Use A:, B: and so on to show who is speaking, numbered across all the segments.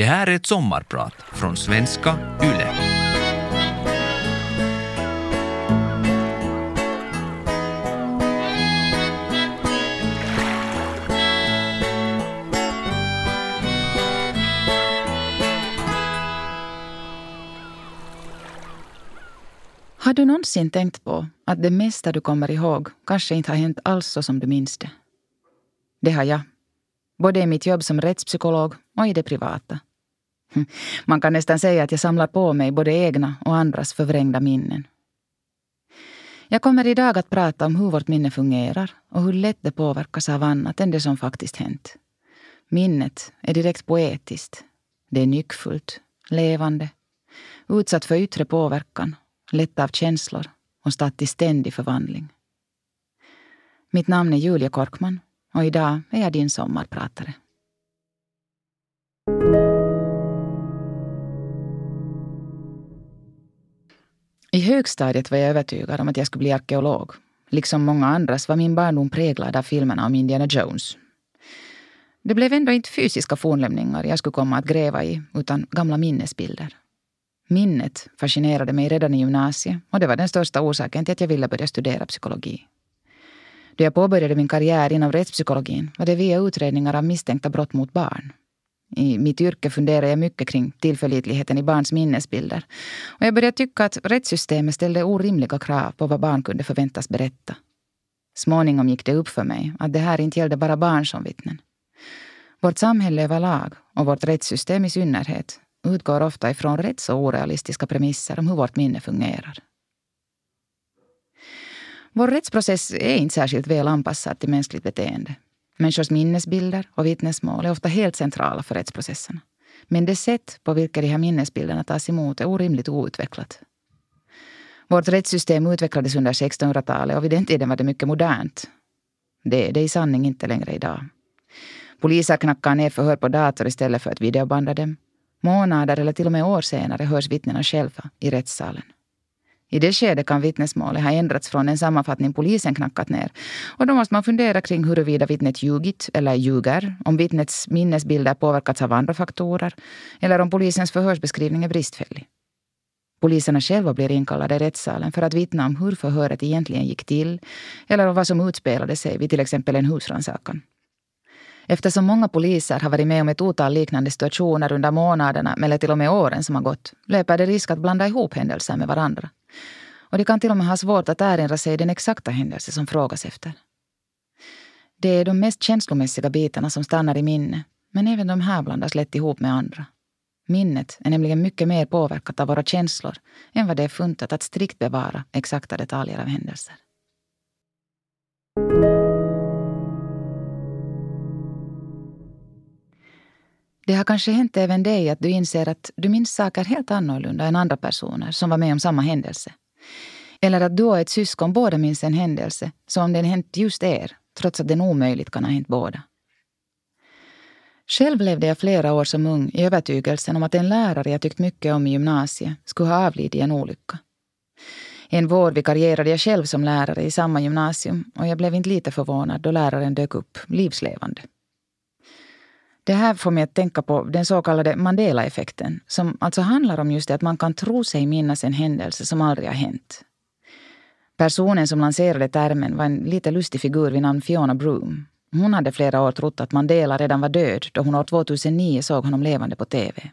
A: Det här är ett sommarprat från svenska YLE.
B: Har du någonsin tänkt på att det mesta du kommer ihåg kanske inte har hänt alls så som du minns det? Det har jag. Både i mitt jobb som rättspsykolog och i det privata. Man kan nästan säga att jag samlar på mig både egna och andras förvrängda minnen. Jag kommer idag att prata om hur vårt minne fungerar och hur lätt det påverkas av annat än det som faktiskt hänt. Minnet är direkt poetiskt. Det är nyckfullt, levande, utsatt för yttre påverkan lätt av känslor och statt i ständig förvandling. Mitt namn är Julia Korkman och idag är jag din sommarpratare. I högstadiet var jag övertygad om att jag skulle bli arkeolog. Liksom många andras var min barndom präglad av filmerna om Indiana Jones. Det blev ändå inte fysiska fornlämningar jag skulle komma att gräva i, utan gamla minnesbilder. Minnet fascinerade mig redan i gymnasiet och det var den största orsaken till att jag ville börja studera psykologi. Då jag påbörjade min karriär inom rättspsykologin var det via utredningar av misstänkta brott mot barn. I mitt yrke funderar jag mycket kring tillförlitligheten i barns minnesbilder. Och jag började tycka att rättssystemet ställde orimliga krav på vad barn kunde förväntas berätta. Småningom gick det upp för mig att det här inte gällde bara barn som vittnen. Vårt samhälle överlag och vårt rättssystem i synnerhet utgår ofta ifrån rätt så orealistiska premisser om hur vårt minne fungerar. Vår rättsprocess är inte särskilt väl anpassad till mänskligt beteende. Människors minnesbilder och vittnesmål är ofta helt centrala för rättsprocesserna. Men det sätt på vilket de här minnesbilderna tas emot är orimligt outvecklat. Vårt rättssystem utvecklades under 1600-talet och vid den tiden var det mycket modernt. Det är det i sanning inte längre idag. Poliser knackar ner förhör på dator istället för att videobanda dem. Månader eller till och med år senare hörs vittnena själva i rättssalen. I det skedet kan vittnesmålet ha ändrats från en sammanfattning polisen knackat ner. Och då måste man fundera kring huruvida vittnet ljugit eller ljuger, om vittnets minnesbilder påverkats av andra faktorer eller om polisens förhörsbeskrivning är bristfällig. Poliserna själva blir inkallade i rättssalen för att vittna om hur förhöret egentligen gick till eller om vad som utspelade sig vid till exempel en husrannsakan. Eftersom många poliser har varit med om ett otal liknande situationer under månaderna eller till och med åren som har gått löper det risk att blanda ihop händelser med varandra. Och de kan till och med ha svårt att erinra sig den exakta händelse som frågas efter. Det är de mest känslomässiga bitarna som stannar i minne, men även de här blandas lätt ihop med andra. Minnet är nämligen mycket mer påverkat av våra känslor än vad det är funtat att strikt bevara exakta detaljer av händelser. Det har kanske hänt även dig att du inser att du minns saker helt annorlunda än andra personer som var med om samma händelse. Eller att du och ett syskon båda minns en händelse som om den hänt just er, trots att den omöjligt kan ha hänt båda. Själv levde jag flera år som ung i övertygelsen om att en lärare jag tyckt mycket om i gymnasiet skulle ha avlidit i en olycka. En vår vikarierade jag själv som lärare i samma gymnasium och jag blev inte lite förvånad då läraren dök upp livslevande. Det här får mig att tänka på den så kallade Mandela-effekten som alltså handlar om just det att man kan tro sig minnas en händelse som aldrig har hänt. Personen som lanserade termen var en lite lustig figur vid namn Fiona Broom. Hon hade flera år trott att Mandela redan var död då hon år 2009 såg honom levande på TV.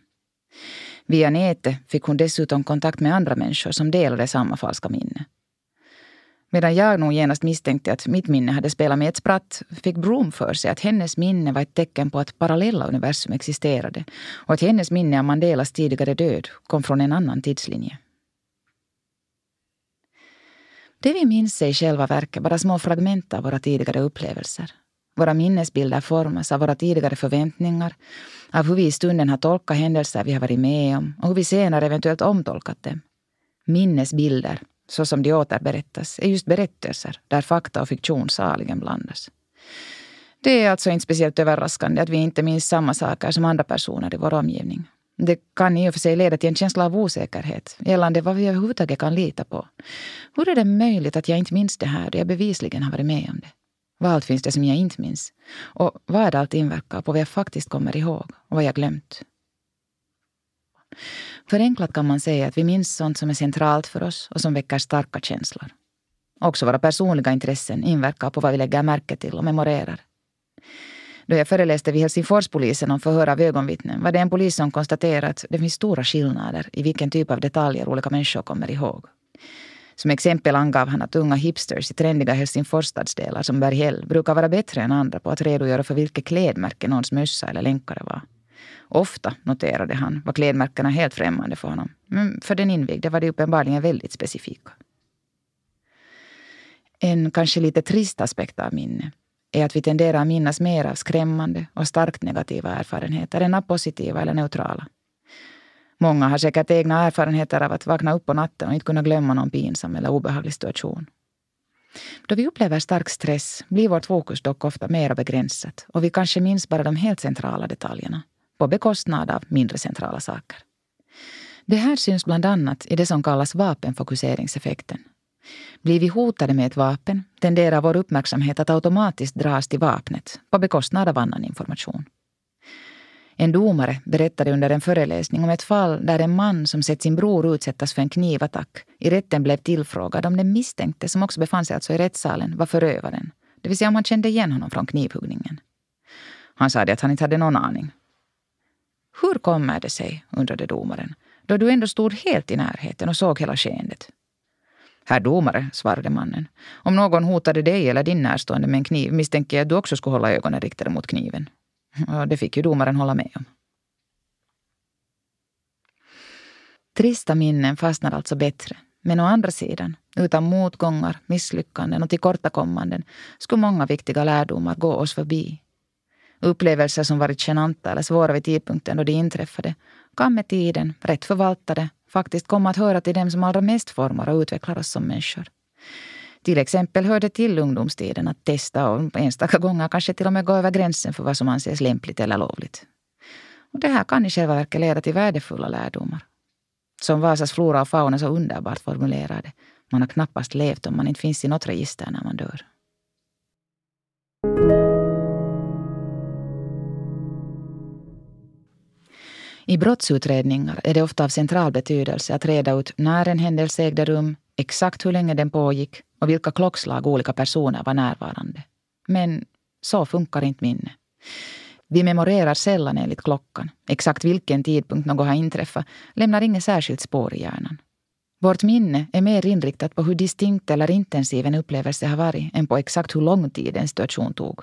B: Via nätet fick hon dessutom kontakt med andra människor som delade samma falska minne. Medan jag nog genast misstänkte att mitt minne hade spelat med ett spratt fick Broom för sig att hennes minne var ett tecken på att parallella universum existerade och att hennes minne av Mandelas tidigare död kom från en annan tidslinje. Det vi minns är i själva verket bara små fragment av våra tidigare upplevelser. Våra minnesbilder formas av våra tidigare förväntningar, av hur vi i stunden har tolkat händelser vi har varit med om och hur vi senare eventuellt omtolkat dem. Minnesbilder så som de återberättas, är just berättelser där fakta och fiktion saligen blandas. Det är alltså inte speciellt överraskande att vi inte minns samma saker som andra personer i vår omgivning. Det kan i och för sig leda till en känsla av osäkerhet gällande vad vi överhuvudtaget kan lita på. Hur är det möjligt att jag inte minns det här då jag bevisligen har varit med om det? Vad allt finns det som jag inte minns? Och vad är det allt inverkar på vad jag faktiskt kommer ihåg och vad jag glömt? Förenklat kan man säga att vi minns sånt som är centralt för oss och som väcker starka känslor. Också våra personliga intressen inverkar på vad vi lägger märke till och memorerar. Då jag föreläste vid Helsingforspolisen om förhör av ögonvittnen var det en polis som konstaterade att det finns stora skillnader i vilken typ av detaljer olika människor kommer ihåg. Som exempel angav han att unga hipsters i trendiga Helsingforsstadsdelar som Berghäll brukar vara bättre än andra på att redogöra för vilket klädmärke någons mössa eller länkare var. Ofta, noterade han, var klädmärkena helt främmande för honom. Men för den invigde var de uppenbarligen väldigt specifika. En kanske lite trist aspekt av minne är att vi tenderar att minnas mer av skrämmande och starkt negativa erfarenheter än av positiva eller neutrala. Många har säkert egna erfarenheter av att vakna upp på natten och inte kunna glömma någon pinsam eller obehaglig situation. Då vi upplever stark stress blir vårt fokus dock ofta mer begränsat och vi kanske minns bara de helt centrala detaljerna på bekostnad av mindre centrala saker. Det här syns bland annat i det som kallas vapenfokuseringseffekten. Blir vi hotade med ett vapen tenderar vår uppmärksamhet att automatiskt dras till vapnet på bekostnad av annan information. En domare berättade under en föreläsning om ett fall där en man som sett sin bror utsättas för en knivattack i rätten blev tillfrågad om den misstänkte, som också befann sig alltså i rättssalen, var förövaren. Det vill säga om han kände igen honom från knivhuggningen. Han sa att han inte hade någon aning. Hur kommer det sig, undrade domaren, då du ändå stod helt i närheten och såg hela skeendet? Herr domare, svarade mannen, om någon hotade dig eller din närstående med en kniv misstänker jag att du också skulle hålla ögonen riktade mot kniven. Och det fick ju domaren hålla med om. Trista minnen fastnar alltså bättre. Men å andra sidan, utan motgångar, misslyckanden och tillkortakommanden skulle många viktiga lärdomar gå oss förbi. Upplevelser som varit genanta eller svåra vid tidpunkten då de inträffade kan med tiden, rätt förvaltade, faktiskt komma att höra till dem som allra mest formar och utvecklar oss som människor. Till exempel hör det till ungdomstiden att testa och enstaka gånger kanske till och med gå över gränsen för vad som anses lämpligt eller lovligt. Och det här kan i själva verket leda till värdefulla lärdomar. Som Vasas flora och fauna så underbart formulerade. Man har knappast levt om man inte finns i något register när man dör. I brottsutredningar är det ofta av central betydelse att reda ut när en händelse ägde rum, exakt hur länge den pågick och vilka klockslag olika personer var närvarande. Men så funkar inte minne. Vi memorerar sällan enligt klockan. Exakt vilken tidpunkt något har inträffat lämnar inget särskilt spår i hjärnan. Vårt minne är mer inriktat på hur distinkt eller intensiv en upplevelse har varit än på exakt hur lång tid en situation tog.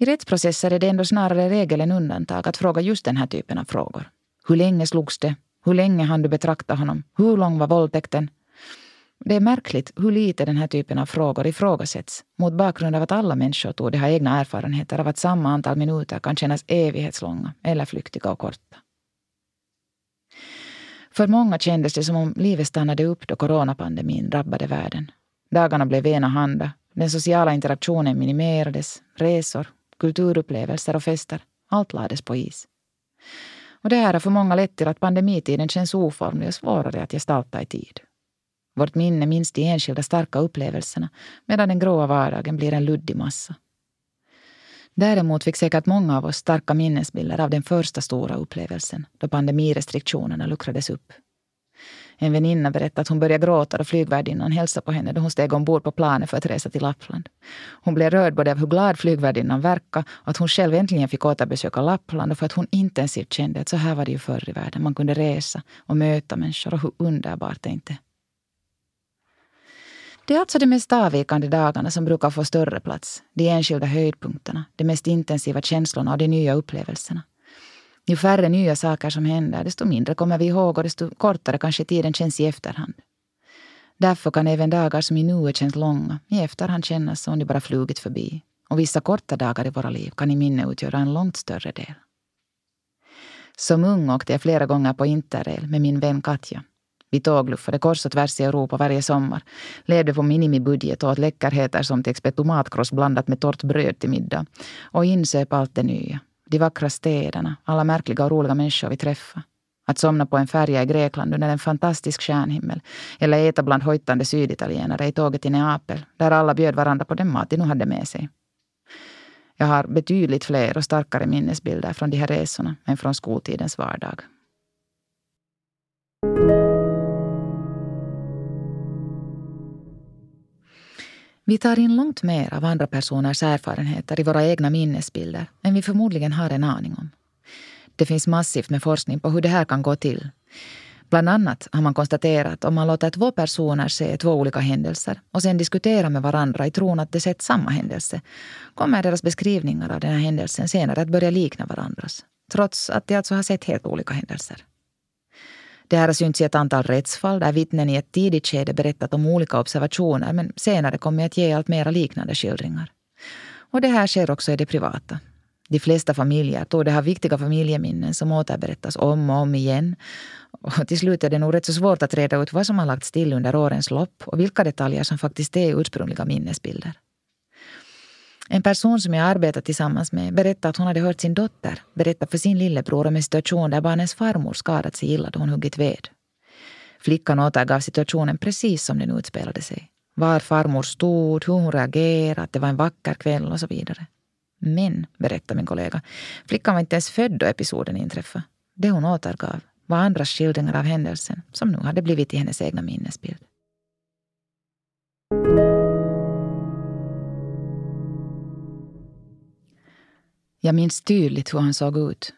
B: I rättsprocesser är det ändå snarare regel än undantag att fråga just den här typen av frågor. Hur länge slogs det? Hur länge hann du betrakta honom? Hur lång var våldtäkten? Det är märkligt hur lite den här typen av frågor ifrågasätts mot bakgrund av att alla människor torde ha egna erfarenheter av att samma antal minuter kan kännas evighetslånga eller flyktiga och korta. För många kändes det som om livet stannade upp då coronapandemin drabbade världen. Dagarna blev enahanda, den sociala interaktionen minimerades, resor, kulturupplevelser och fester, allt lades på is. Och det här har för många lett till att pandemitiden känns oformlig och svårare att gestalta i tid. Vårt minne minns de enskilda starka upplevelserna medan den gråa vardagen blir en luddig massa. Däremot fick säkert många av oss starka minnesbilder av den första stora upplevelsen då pandemirestriktionerna luckrades upp. En väninna berättade att hon började gråta då flygvärdinnan hälsade på henne då hon steg ombord på planet för att resa till Lappland. Hon blev rörd både av hur glad flygvärdinnan verkade och att hon själv äntligen fick återbesöka Lappland och för att hon intensivt kände att så här var det ju förr i världen. Man kunde resa och möta människor och hur underbart det inte det är alltså de mest avvikande dagarna som brukar få större plats. De enskilda höjdpunkterna, de mest intensiva känslorna och de nya upplevelserna. Ju färre nya saker som händer, desto mindre kommer vi ihåg och desto kortare kanske tiden känns i efterhand. Därför kan även dagar som i nuet känns långa i efterhand kännas som de bara flugit förbi. Och vissa korta dagar i våra liv kan i minne utgöra en långt större del. Som ung åkte jag flera gånger på interrail med min vän Katja vi tågluffade kors och tvärs i Europa varje sommar, levde på minimibudget och åt läckerheter som till exempel tomatkross blandat med torrt bröd till middag och insöp allt det nya. De vackra städerna, alla märkliga och roliga människor vi träffade. Att somna på en färja i Grekland under en fantastisk stjärnhimmel eller äta bland hojtande syditalienare i tåget till Neapel där alla bjöd varandra på den mat de nu hade med sig. Jag har betydligt fler och starkare minnesbilder från de här resorna än från skoltidens vardag. Vi tar in långt mer av andra personers erfarenheter i våra egna minnesbilder än vi förmodligen har en aning om. Det finns massivt med forskning på hur det här kan gå till. Bland annat har man konstaterat att om man låter två personer se två olika händelser och sen diskutera med varandra i tron att de sett samma händelse kommer deras beskrivningar av den här händelsen senare att börja likna varandras. Trots att de alltså har sett helt olika händelser. Det här har synts i ett antal rättsfall där vittnen i ett tidigt skede berättat om olika observationer men senare kommit att ge allt mera liknande skildringar. Och det här sker också i det privata. De flesta familjer torde ha viktiga familjeminnen som återberättas om och om igen. Och till slut är det nog rätt så svårt att reda ut vad som har lagts till under årens lopp och vilka detaljer som faktiskt är ursprungliga minnesbilder. En person som jag arbetat tillsammans med berättade att hon hade hört sin dotter berätta för sin lillebror om en situation där barnens farmor skadat sig illa då hon huggit ved. Flickan återgav situationen precis som den utspelade sig. Var farmor stod, hur hon reagerade, att det var en vacker kväll och så vidare. Men, berättade min kollega, flickan var inte ens född då episoden inträffade. Det hon återgav var andras skildringar av händelsen som nu hade blivit i hennes egna minnesbild. Jag minns tydligt hur han såg ut.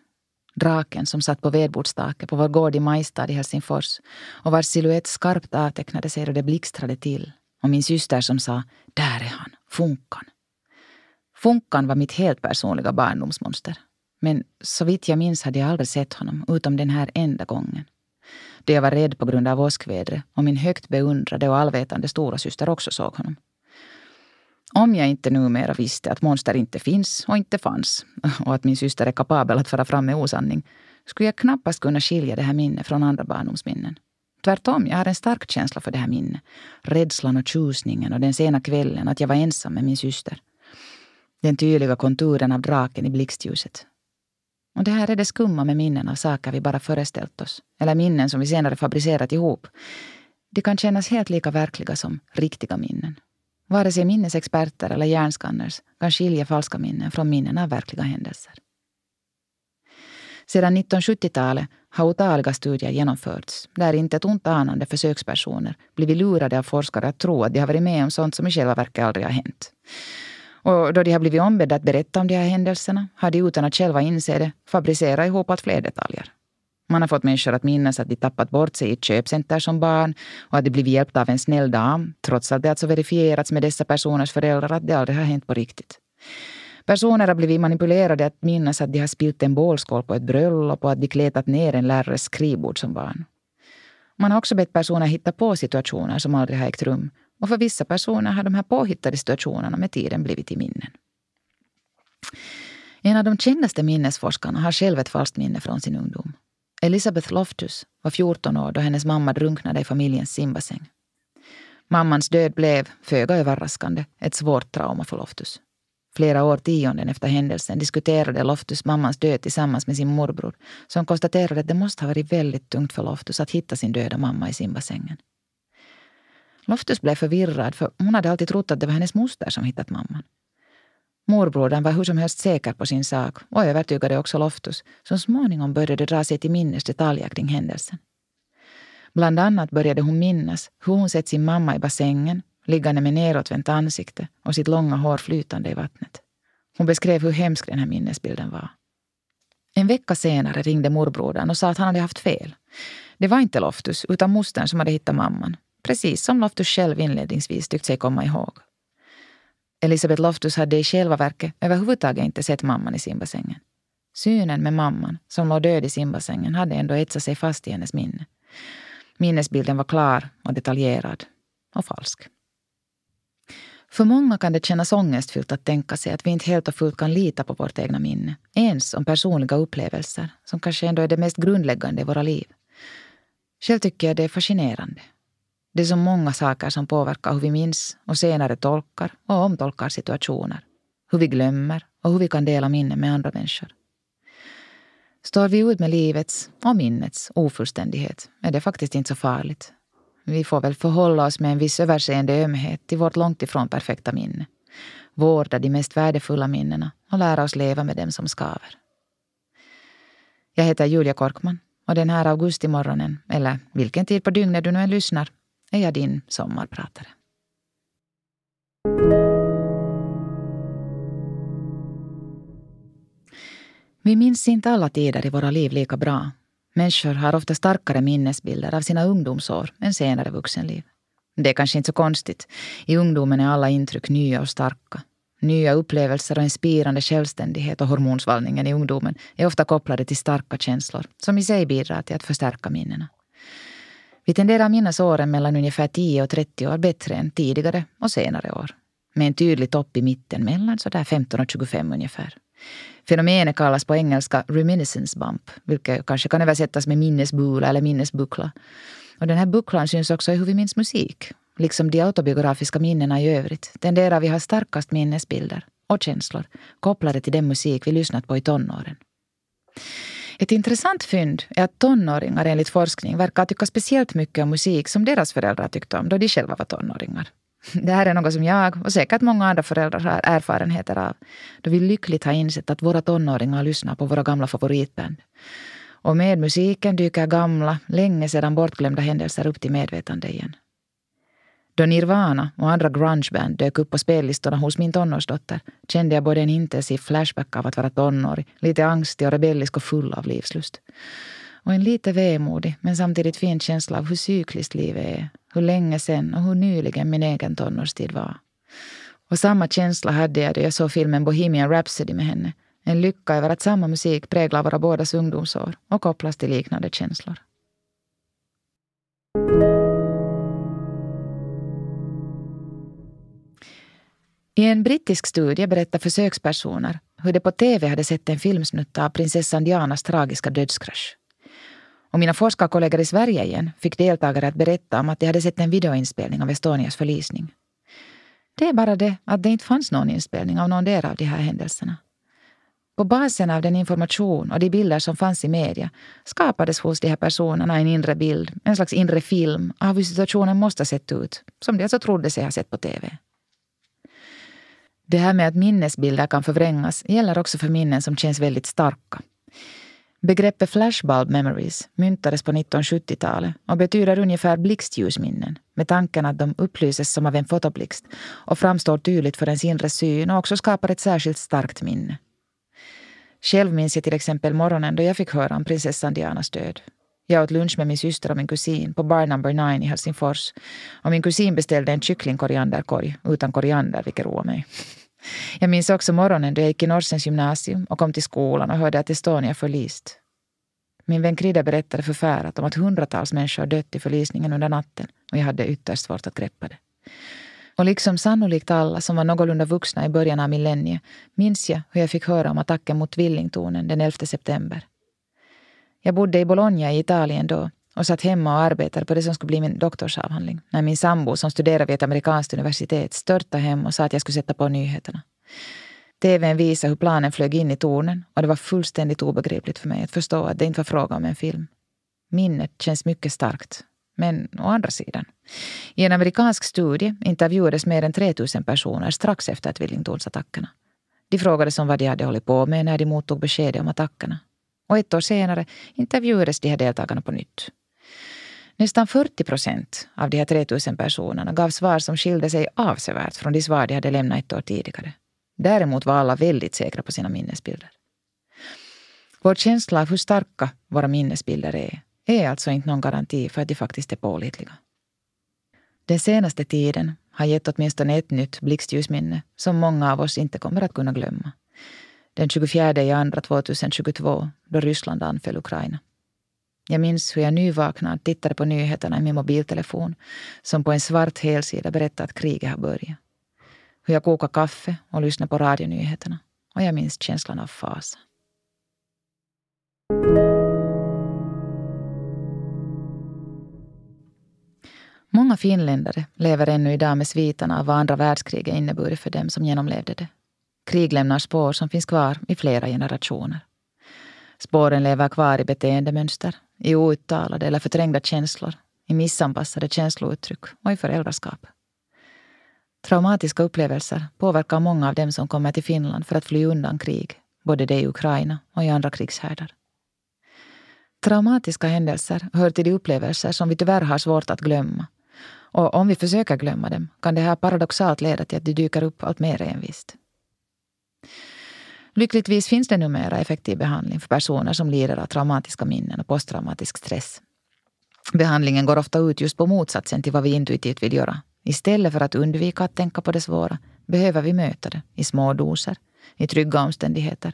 B: Draken som satt på vedbordstaket på vår gård i Majstad i Helsingfors och vars siluett skarpt avtecknade sig då det blixtrade till. Och min syster som sa ”Där är han, Funkan”. Funkan var mitt helt personliga barndomsmonster. Men så vitt jag minns hade jag aldrig sett honom, utom den här enda gången. Då jag var rädd på grund av åskvädret och min högt beundrade och allvetande stora syster också såg honom. Om jag inte numera visste att monster inte finns och inte fanns och att min syster är kapabel att föra fram med osanning skulle jag knappast kunna skilja det här minnet från andra barndomsminnen. Tvärtom, jag har en stark känsla för det här minnet. Rädslan och tjusningen och den sena kvällen att jag var ensam med min syster. Den tydliga konturen av draken i blixtljuset. Och det här är det skumma med minnen av saker vi bara föreställt oss. Eller minnen som vi senare fabricerat ihop. De kan kännas helt lika verkliga som riktiga minnen. Vare sig minnesexperter eller hjärnskanners kan skilja falska minnen från minnen av verkliga händelser. Sedan 1970-talet har otaliga studier genomförts där inte ett ont anande försökspersoner blivit lurade av forskare att tro att de har varit med om sånt som i själva verket aldrig har hänt. Och då de har blivit ombedda att berätta om de här händelserna har de utan att själva inse det fabricerat ihop allt fler detaljer. Man har fått människor att minnas att de tappat bort sig i ett köpcenter som barn och att de blivit hjälpta av en snäll dam, trots att det alltså verifierats med dessa personers föräldrar att det aldrig har hänt på riktigt. Personer har blivit manipulerade att minnas att de har spilt en bålskål på ett bröllop och att de kletat ner en lärares skrivbord som barn. Man har också bett personer hitta på situationer som aldrig har ägt rum och för vissa personer har de här påhittade situationerna med tiden blivit i minnen. En av de kändaste minnesforskarna har själv ett falskt minne från sin ungdom. Elisabeth Loftus var 14 år då hennes mamma drunknade i familjens simbassäng. Mammans död blev, föga överraskande, ett svårt trauma för Loftus. Flera årtionden efter händelsen diskuterade Loftus mammans död tillsammans med sin morbror som konstaterade att det måste ha varit väldigt tungt för Loftus att hitta sin döda mamma i simbassängen. Loftus blev förvirrad för hon hade alltid trott att det var hennes moster som hittat mamman. Morbrodern var hur som helst säker på sin sak och övertygade också Loftus som småningom började dra sig till minnes detaljer kring händelsen. Bland annat började hon minnas hur hon sett sin mamma i bassängen liggande med neråtvänt ansikte och sitt långa hår flytande i vattnet. Hon beskrev hur hemsk den här minnesbilden var. En vecka senare ringde morbrodern och sa att han hade haft fel. Det var inte Loftus, utan mostern som hade hittat mamman. Precis som Loftus själv inledningsvis tyckt sig komma ihåg. Elisabeth Loftus hade i själva verket överhuvudtaget inte sett mamman i simbassängen. Synen med mamman, som låg död i simbassängen, hade ändå etsat sig fast i hennes minne. Minnesbilden var klar och detaljerad och falsk. För många kan det kännas ångestfyllt att tänka sig att vi inte helt och fullt kan lita på vårt egna minne, ens om personliga upplevelser som kanske ändå är det mest grundläggande i våra liv. Själv tycker jag det är fascinerande det är så många saker som påverkar hur vi minns och senare tolkar och omtolkar situationer. Hur vi glömmer och hur vi kan dela minnen med andra människor. Står vi ut med livets och minnets ofullständighet är det faktiskt inte så farligt. Vi får väl förhålla oss med en viss överseende ömhet till vårt långt ifrån perfekta minne. Vårda de mest värdefulla minnena och lära oss leva med dem som skaver. Jag heter Julia Korkman och den här augustimorgonen, eller vilken tid på dygnet du nu än lyssnar, är jag din sommarpratare. Vi minns inte alla tider i våra liv lika bra. Människor har ofta starkare minnesbilder av sina ungdomsår än senare vuxenliv. Det är kanske inte så konstigt. I ungdomen är alla intryck nya och starka. Nya upplevelser och en spirande självständighet och hormonsvallningen i ungdomen är ofta kopplade till starka känslor som i sig bidrar till att förstärka minnena. Vi tenderar att minnas åren mellan ungefär 10 och 30 år bättre än tidigare och senare år. Med en tydlig topp i mitten mellan sådär 15 och 25 ungefär. Fenomenet kallas på engelska reminiscence bump, vilket kanske kan översättas med minnesbula eller minnesbuckla. Och den här bucklan syns också i hur vi minns musik. Liksom de autobiografiska minnena i övrigt tenderar vi ha starkast minnesbilder och känslor kopplade till den musik vi lyssnat på i tonåren. Ett intressant fynd är att tonåringar enligt forskning verkar tycka speciellt mycket om musik som deras föräldrar tyckte om då de själva var tonåringar. Det här är något som jag och säkert många andra föräldrar har erfarenheter av då vi lyckligt har insett att våra tonåringar lyssnar på våra gamla favoritband. Och med musiken dyker gamla, länge sedan bortglömda händelser upp till medvetande igen. Då Nirvana och andra grungeband dök upp på spellistorna hos min tonårsdotter kände jag både en intensiv flashback av att vara tonårig, lite angstig och rebellisk och full av livslust. Och en lite vemodig men samtidigt fin känsla av hur cykliskt livet är, hur länge sen och hur nyligen min egen tonårstid var. Och samma känsla hade jag då jag såg filmen Bohemian Rhapsody med henne. En lycka över att samma musik präglar våra bådas ungdomsår och kopplas till liknande känslor. I en brittisk studie berättar försökspersoner hur de på TV hade sett en filmsnutt av prinsessan Dianas tragiska dödskrasch. Och mina forskarkollegor i Sverige igen fick deltagare att berätta om att de hade sett en videoinspelning av Estonias förlisning. Det är bara det att det inte fanns någon inspelning av någon del av de här händelserna. På basen av den information och de bilder som fanns i media skapades hos de här personerna en inre bild, en slags inre film av hur situationen måste ha sett ut, som de alltså trodde sig ha sett på TV. Det här med att minnesbilder kan förvrängas gäller också för minnen som känns väldigt starka. Begreppet flashbulb memories myntades på 1970-talet och betyder ungefär blixtljusminnen med tanken att de upplyses som av en fotoblixt och framstår tydligt för ens inre syn och också skapar ett särskilt starkt minne. Själv minns jag till exempel morgonen då jag fick höra om prinsessan Dianas död. Jag åt lunch med min syster och min kusin på Bar Number 9 i Helsingfors. Och min kusin beställde en kycklingkorianderkorg utan koriander, vilket roade mig. Jag minns också morgonen då jag gick i Norsens gymnasium och kom till skolan och hörde att Estonia förlist. Min vän Krida berättade förfärat om att hundratals människor dött i förlisningen under natten och jag hade ytterst svårt att greppa det. Och liksom sannolikt alla som var någorlunda vuxna i början av millenniet minns jag hur jag fick höra om attacken mot tvillingtornen den 11 september. Jag bodde i Bologna i Italien då och satt hemma och arbetade på det som skulle bli min doktorsavhandling när min sambo som studerade vid ett amerikanskt universitet störtade hem och sa att jag skulle sätta på nyheterna. TVn visade hur planen flög in i tornen och det var fullständigt obegripligt för mig att förstå att det inte var fråga om en film. Minnet känns mycket starkt. Men å andra sidan, i en amerikansk studie intervjuades mer än 3000 personer strax efter tvillingtornsattackerna. De frågades om vad de hade hållit på med när de mottog beskedet om attackerna. Och ett år senare intervjuades de här deltagarna på nytt. Nästan 40 procent av de här 3000 personerna gav svar som skilde sig avsevärt från de svar de hade lämnat ett år tidigare. Däremot var alla väldigt säkra på sina minnesbilder. Vår känsla av hur starka våra minnesbilder är, är alltså inte någon garanti för att de faktiskt är pålitliga. Den senaste tiden har gett åtminstone ett nytt blixtljusminne som många av oss inte kommer att kunna glömma. Den 24 februari 2022 då Ryssland anföll Ukraina. Jag minns hur jag nyvaknad tittade på nyheterna i min mobiltelefon som på en svart helsida berättade att kriget har börjat. Hur jag kokade kaffe och lyssnade på radionyheterna. Och jag minns känslan av fasa. Många finländare lever ännu idag med sviterna av vad andra världskriget inneburit för dem som genomlevde det. Krig lämnar spår som finns kvar i flera generationer. Spåren lever kvar i beteendemönster, i outtalade eller förträngda känslor, i missanpassade känslouttryck och i föräldraskap. Traumatiska upplevelser påverkar många av dem som kommer till Finland för att fly undan krig, både det i Ukraina och i andra krigshärdar. Traumatiska händelser hör till de upplevelser som vi tyvärr har svårt att glömma. Och om vi försöker glömma dem kan det här paradoxalt leda till att de dyker upp allt mer envist. Lyckligtvis finns det numera effektiv behandling för personer som lider av traumatiska minnen och posttraumatisk stress. Behandlingen går ofta ut just på motsatsen till vad vi intuitivt vill göra. Istället för att undvika att tänka på det svåra behöver vi möta det i små doser, i trygga omständigheter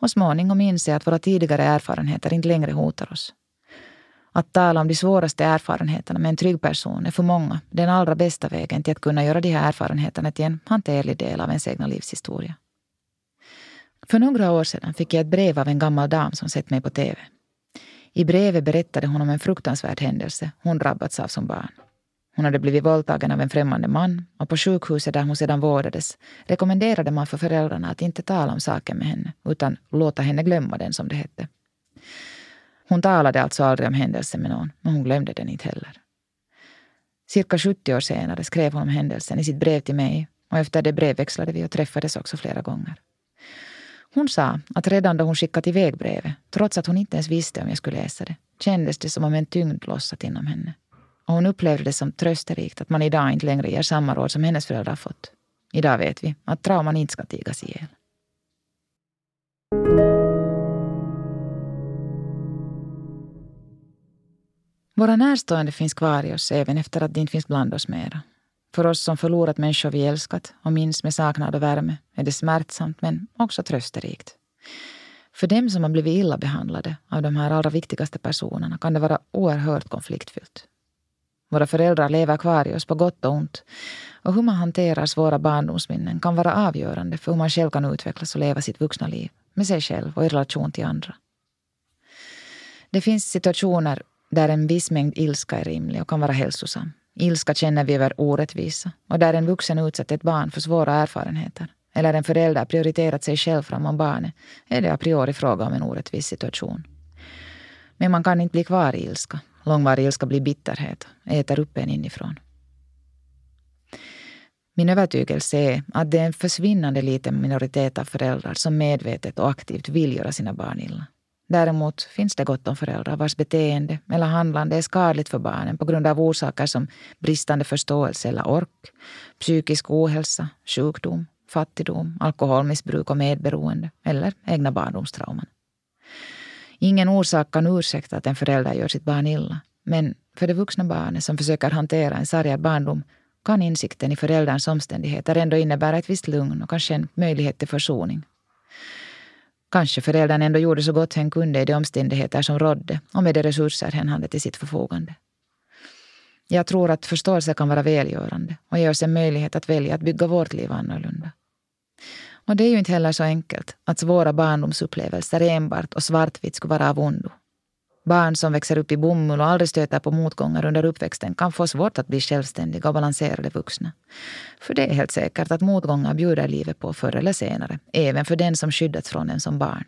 B: och småningom inse att våra tidigare erfarenheter inte längre hotar oss. Att tala om de svåraste erfarenheterna med en trygg person är för många den allra bästa vägen till att kunna göra de här erfarenheterna till en hanterlig del av ens egna livshistoria. För några år sedan fick jag ett brev av en gammal dam som sett mig på TV. I brevet berättade hon om en fruktansvärd händelse hon drabbats av som barn. Hon hade blivit våldtagen av en främmande man och på sjukhuset där hon sedan vårdades rekommenderade man för föräldrarna att inte tala om saken med henne utan låta henne glömma den som det hette. Hon talade alltså aldrig om händelsen med någon, men hon glömde den inte heller. Cirka 70 år senare skrev hon om händelsen i sitt brev till mig och efter det brevväxlade vi och träffades också flera gånger. Hon sa att redan då hon skickat iväg brevet, trots att hon inte ens visste om jag skulle läsa det, kändes det som om en tyngd lossat inom henne. Och hon upplevde det som trösterikt att man idag inte längre ger samma råd som hennes föräldrar fått. Idag vet vi att trauman inte ska tigas ihjäl. Våra närstående finns kvar i oss även efter att de inte finns bland oss mera. För oss som förlorat människor vi älskat och minns med saknad och värme är det smärtsamt men också trösterikt. För dem som har blivit illa behandlade av de här allra viktigaste personerna kan det vara oerhört konfliktfyllt. Våra föräldrar lever kvar i oss på gott och ont och hur man hanterar svåra barndomsminnen kan vara avgörande för hur man själv kan utvecklas och leva sitt vuxna liv med sig själv och i relation till andra. Det finns situationer där en viss mängd ilska är rimlig och kan vara hälsosam. Ilska känner vi över orättvisa och där en vuxen utsatt ett barn för svåra erfarenheter eller en förälder prioriterat sig själv framom barnet är det a priori fråga om en orättvis situation. Men man kan inte bli kvar i ilska. Långvarig ilska blir bitterhet, äter upp en inifrån. Min övertygelse är att det är en försvinnande liten minoritet av föräldrar som medvetet och aktivt vill göra sina barn illa. Däremot finns det gott om föräldrar vars beteende eller handlande är skadligt för barnen på grund av orsaker som bristande förståelse eller ork, psykisk ohälsa, sjukdom, fattigdom, alkoholmissbruk och medberoende eller egna barndomstrauman. Ingen orsak kan ursäkta att en förälder gör sitt barn illa. Men för det vuxna barnet som försöker hantera en sargad barndom kan insikten i förälderns omständigheter ändå innebära ett visst lugn och kanske en möjlighet till försoning. Kanske föräldern ändå gjorde så gott hen kunde i de omständigheter som rådde och med de resurser hen hade till sitt förfogande. Jag tror att förståelse kan vara välgörande och ge oss en möjlighet att välja att bygga vårt liv annorlunda. Och det är ju inte heller så enkelt att svåra barndomsupplevelser enbart och svartvitt skulle vara av ondo. Barn som växer upp i bomull och aldrig stöter på motgångar under uppväxten kan få svårt att bli självständiga och balanserade vuxna. För det är helt säkert att motgångar bjuder livet på förr eller senare, även för den som skyddats från en som barn.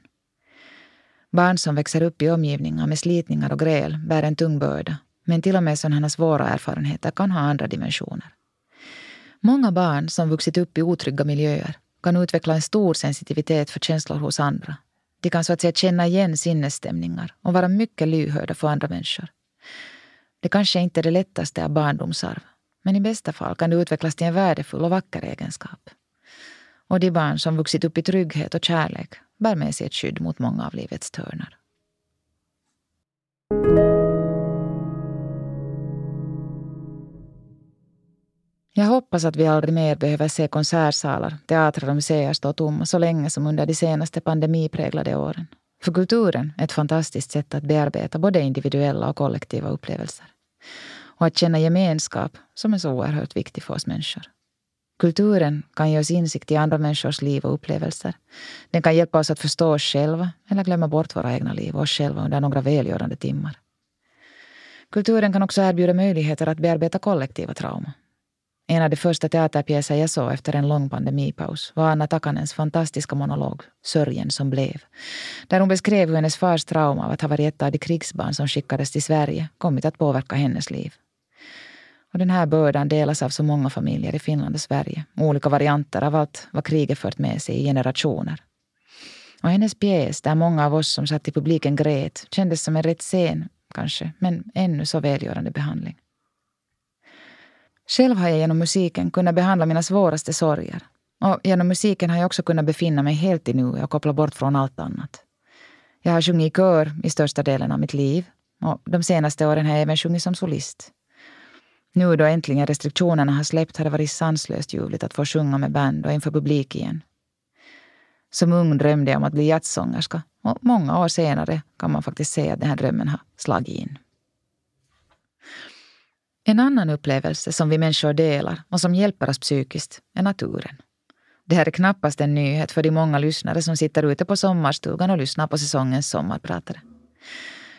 B: Barn som växer upp i omgivningar med slitningar och gräl bär en tung börda, men till och med sådana svåra erfarenheter kan ha andra dimensioner. Många barn som vuxit upp i otrygga miljöer kan utveckla en stor sensitivitet för känslor hos andra de kan så att säga känna igen sinnesstämningar och vara mycket lyhörda för andra människor. Det kanske inte är det lättaste av barndomsarv, men i bästa fall kan det utvecklas till en värdefull och vacker egenskap. Och de barn som vuxit upp i trygghet och kärlek bär med sig ett skydd mot många av livets törnar. Jag hoppas att vi aldrig mer behöver se konsertsalar, teatrar och museer stå tomma så länge som under de senaste pandemipräglade åren. För kulturen är ett fantastiskt sätt att bearbeta både individuella och kollektiva upplevelser. Och att känna gemenskap som är så oerhört viktig för oss människor. Kulturen kan ge oss insikt i andra människors liv och upplevelser. Den kan hjälpa oss att förstå oss själva eller glömma bort våra egna liv och oss själva under några välgörande timmar. Kulturen kan också erbjuda möjligheter att bearbeta kollektiva trauman. En av de första teaterpjäser jag såg efter en lång pandemipaus var Anna Takanens fantastiska monolog Sörjen som blev. Där hon beskrev hur hennes fars trauma av att ha varit ett av de krigsbarn som skickades till Sverige kommit att påverka hennes liv. Och den här bördan delas av så många familjer i Finland och Sverige. Olika varianter av allt vad kriget fört med sig i generationer. Och hennes pjäs, där många av oss som satt i publiken grät, kändes som en rätt sen, kanske, men ännu så välgörande behandling. Själv har jag genom musiken kunnat behandla mina svåraste sorger. Och genom musiken har jag också kunnat befinna mig helt i nuet och koppla bort från allt annat. Jag har sjungit i kör i största delen av mitt liv och de senaste åren har jag även sjungit som solist. Nu då äntligen restriktionerna har släppt har det varit sanslöst ljuvligt att få sjunga med band och inför publik igen. Som ung drömde jag om att bli jazzsångerska och många år senare kan man faktiskt säga att den här drömmen har slagit in. En annan upplevelse som vi människor delar och som hjälper oss psykiskt är naturen. Det här är knappast en nyhet för de många lyssnare som sitter ute på sommarstugan och lyssnar på säsongens sommarpratare.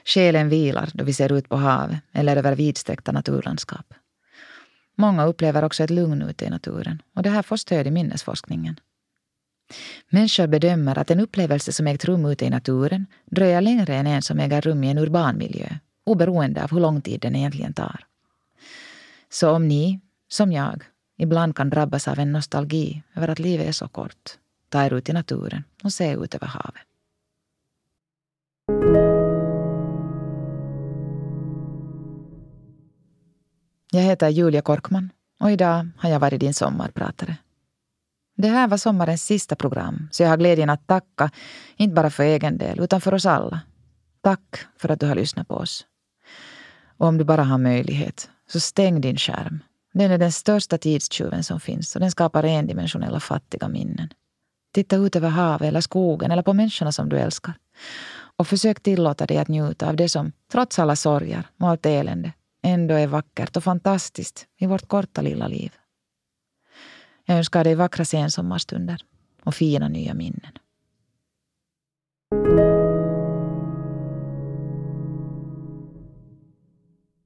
B: Själen vilar då vi ser ut på havet eller över vidsträckta naturlandskap. Många upplever också ett lugn ute i naturen och det här får stöd i minnesforskningen. Människor bedömer att en upplevelse som ägt rum ute i naturen dröjer längre än en som äger rum i en urban miljö, oberoende av hur lång tid den egentligen tar. Så om ni, som jag, ibland kan drabbas av en nostalgi över att livet är så kort, ta er ut i naturen och se ut över havet. Jag heter Julia Korkman och idag har jag varit din sommarpratare. Det här var sommarens sista program, så jag har glädjen att tacka, inte bara för egen del, utan för oss alla. Tack för att du har lyssnat på oss. Och om du bara har möjlighet, så stäng din skärm. Den är den största tidstjuven som finns och den skapar endimensionella fattiga minnen. Titta ut över havet eller skogen eller på människorna som du älskar. Och försök tillåta dig att njuta av det som, trots alla sorger och allt elände, ändå är vackert och fantastiskt i vårt korta lilla liv. Jag önskar dig vackra sensommarstunder och fina nya minnen.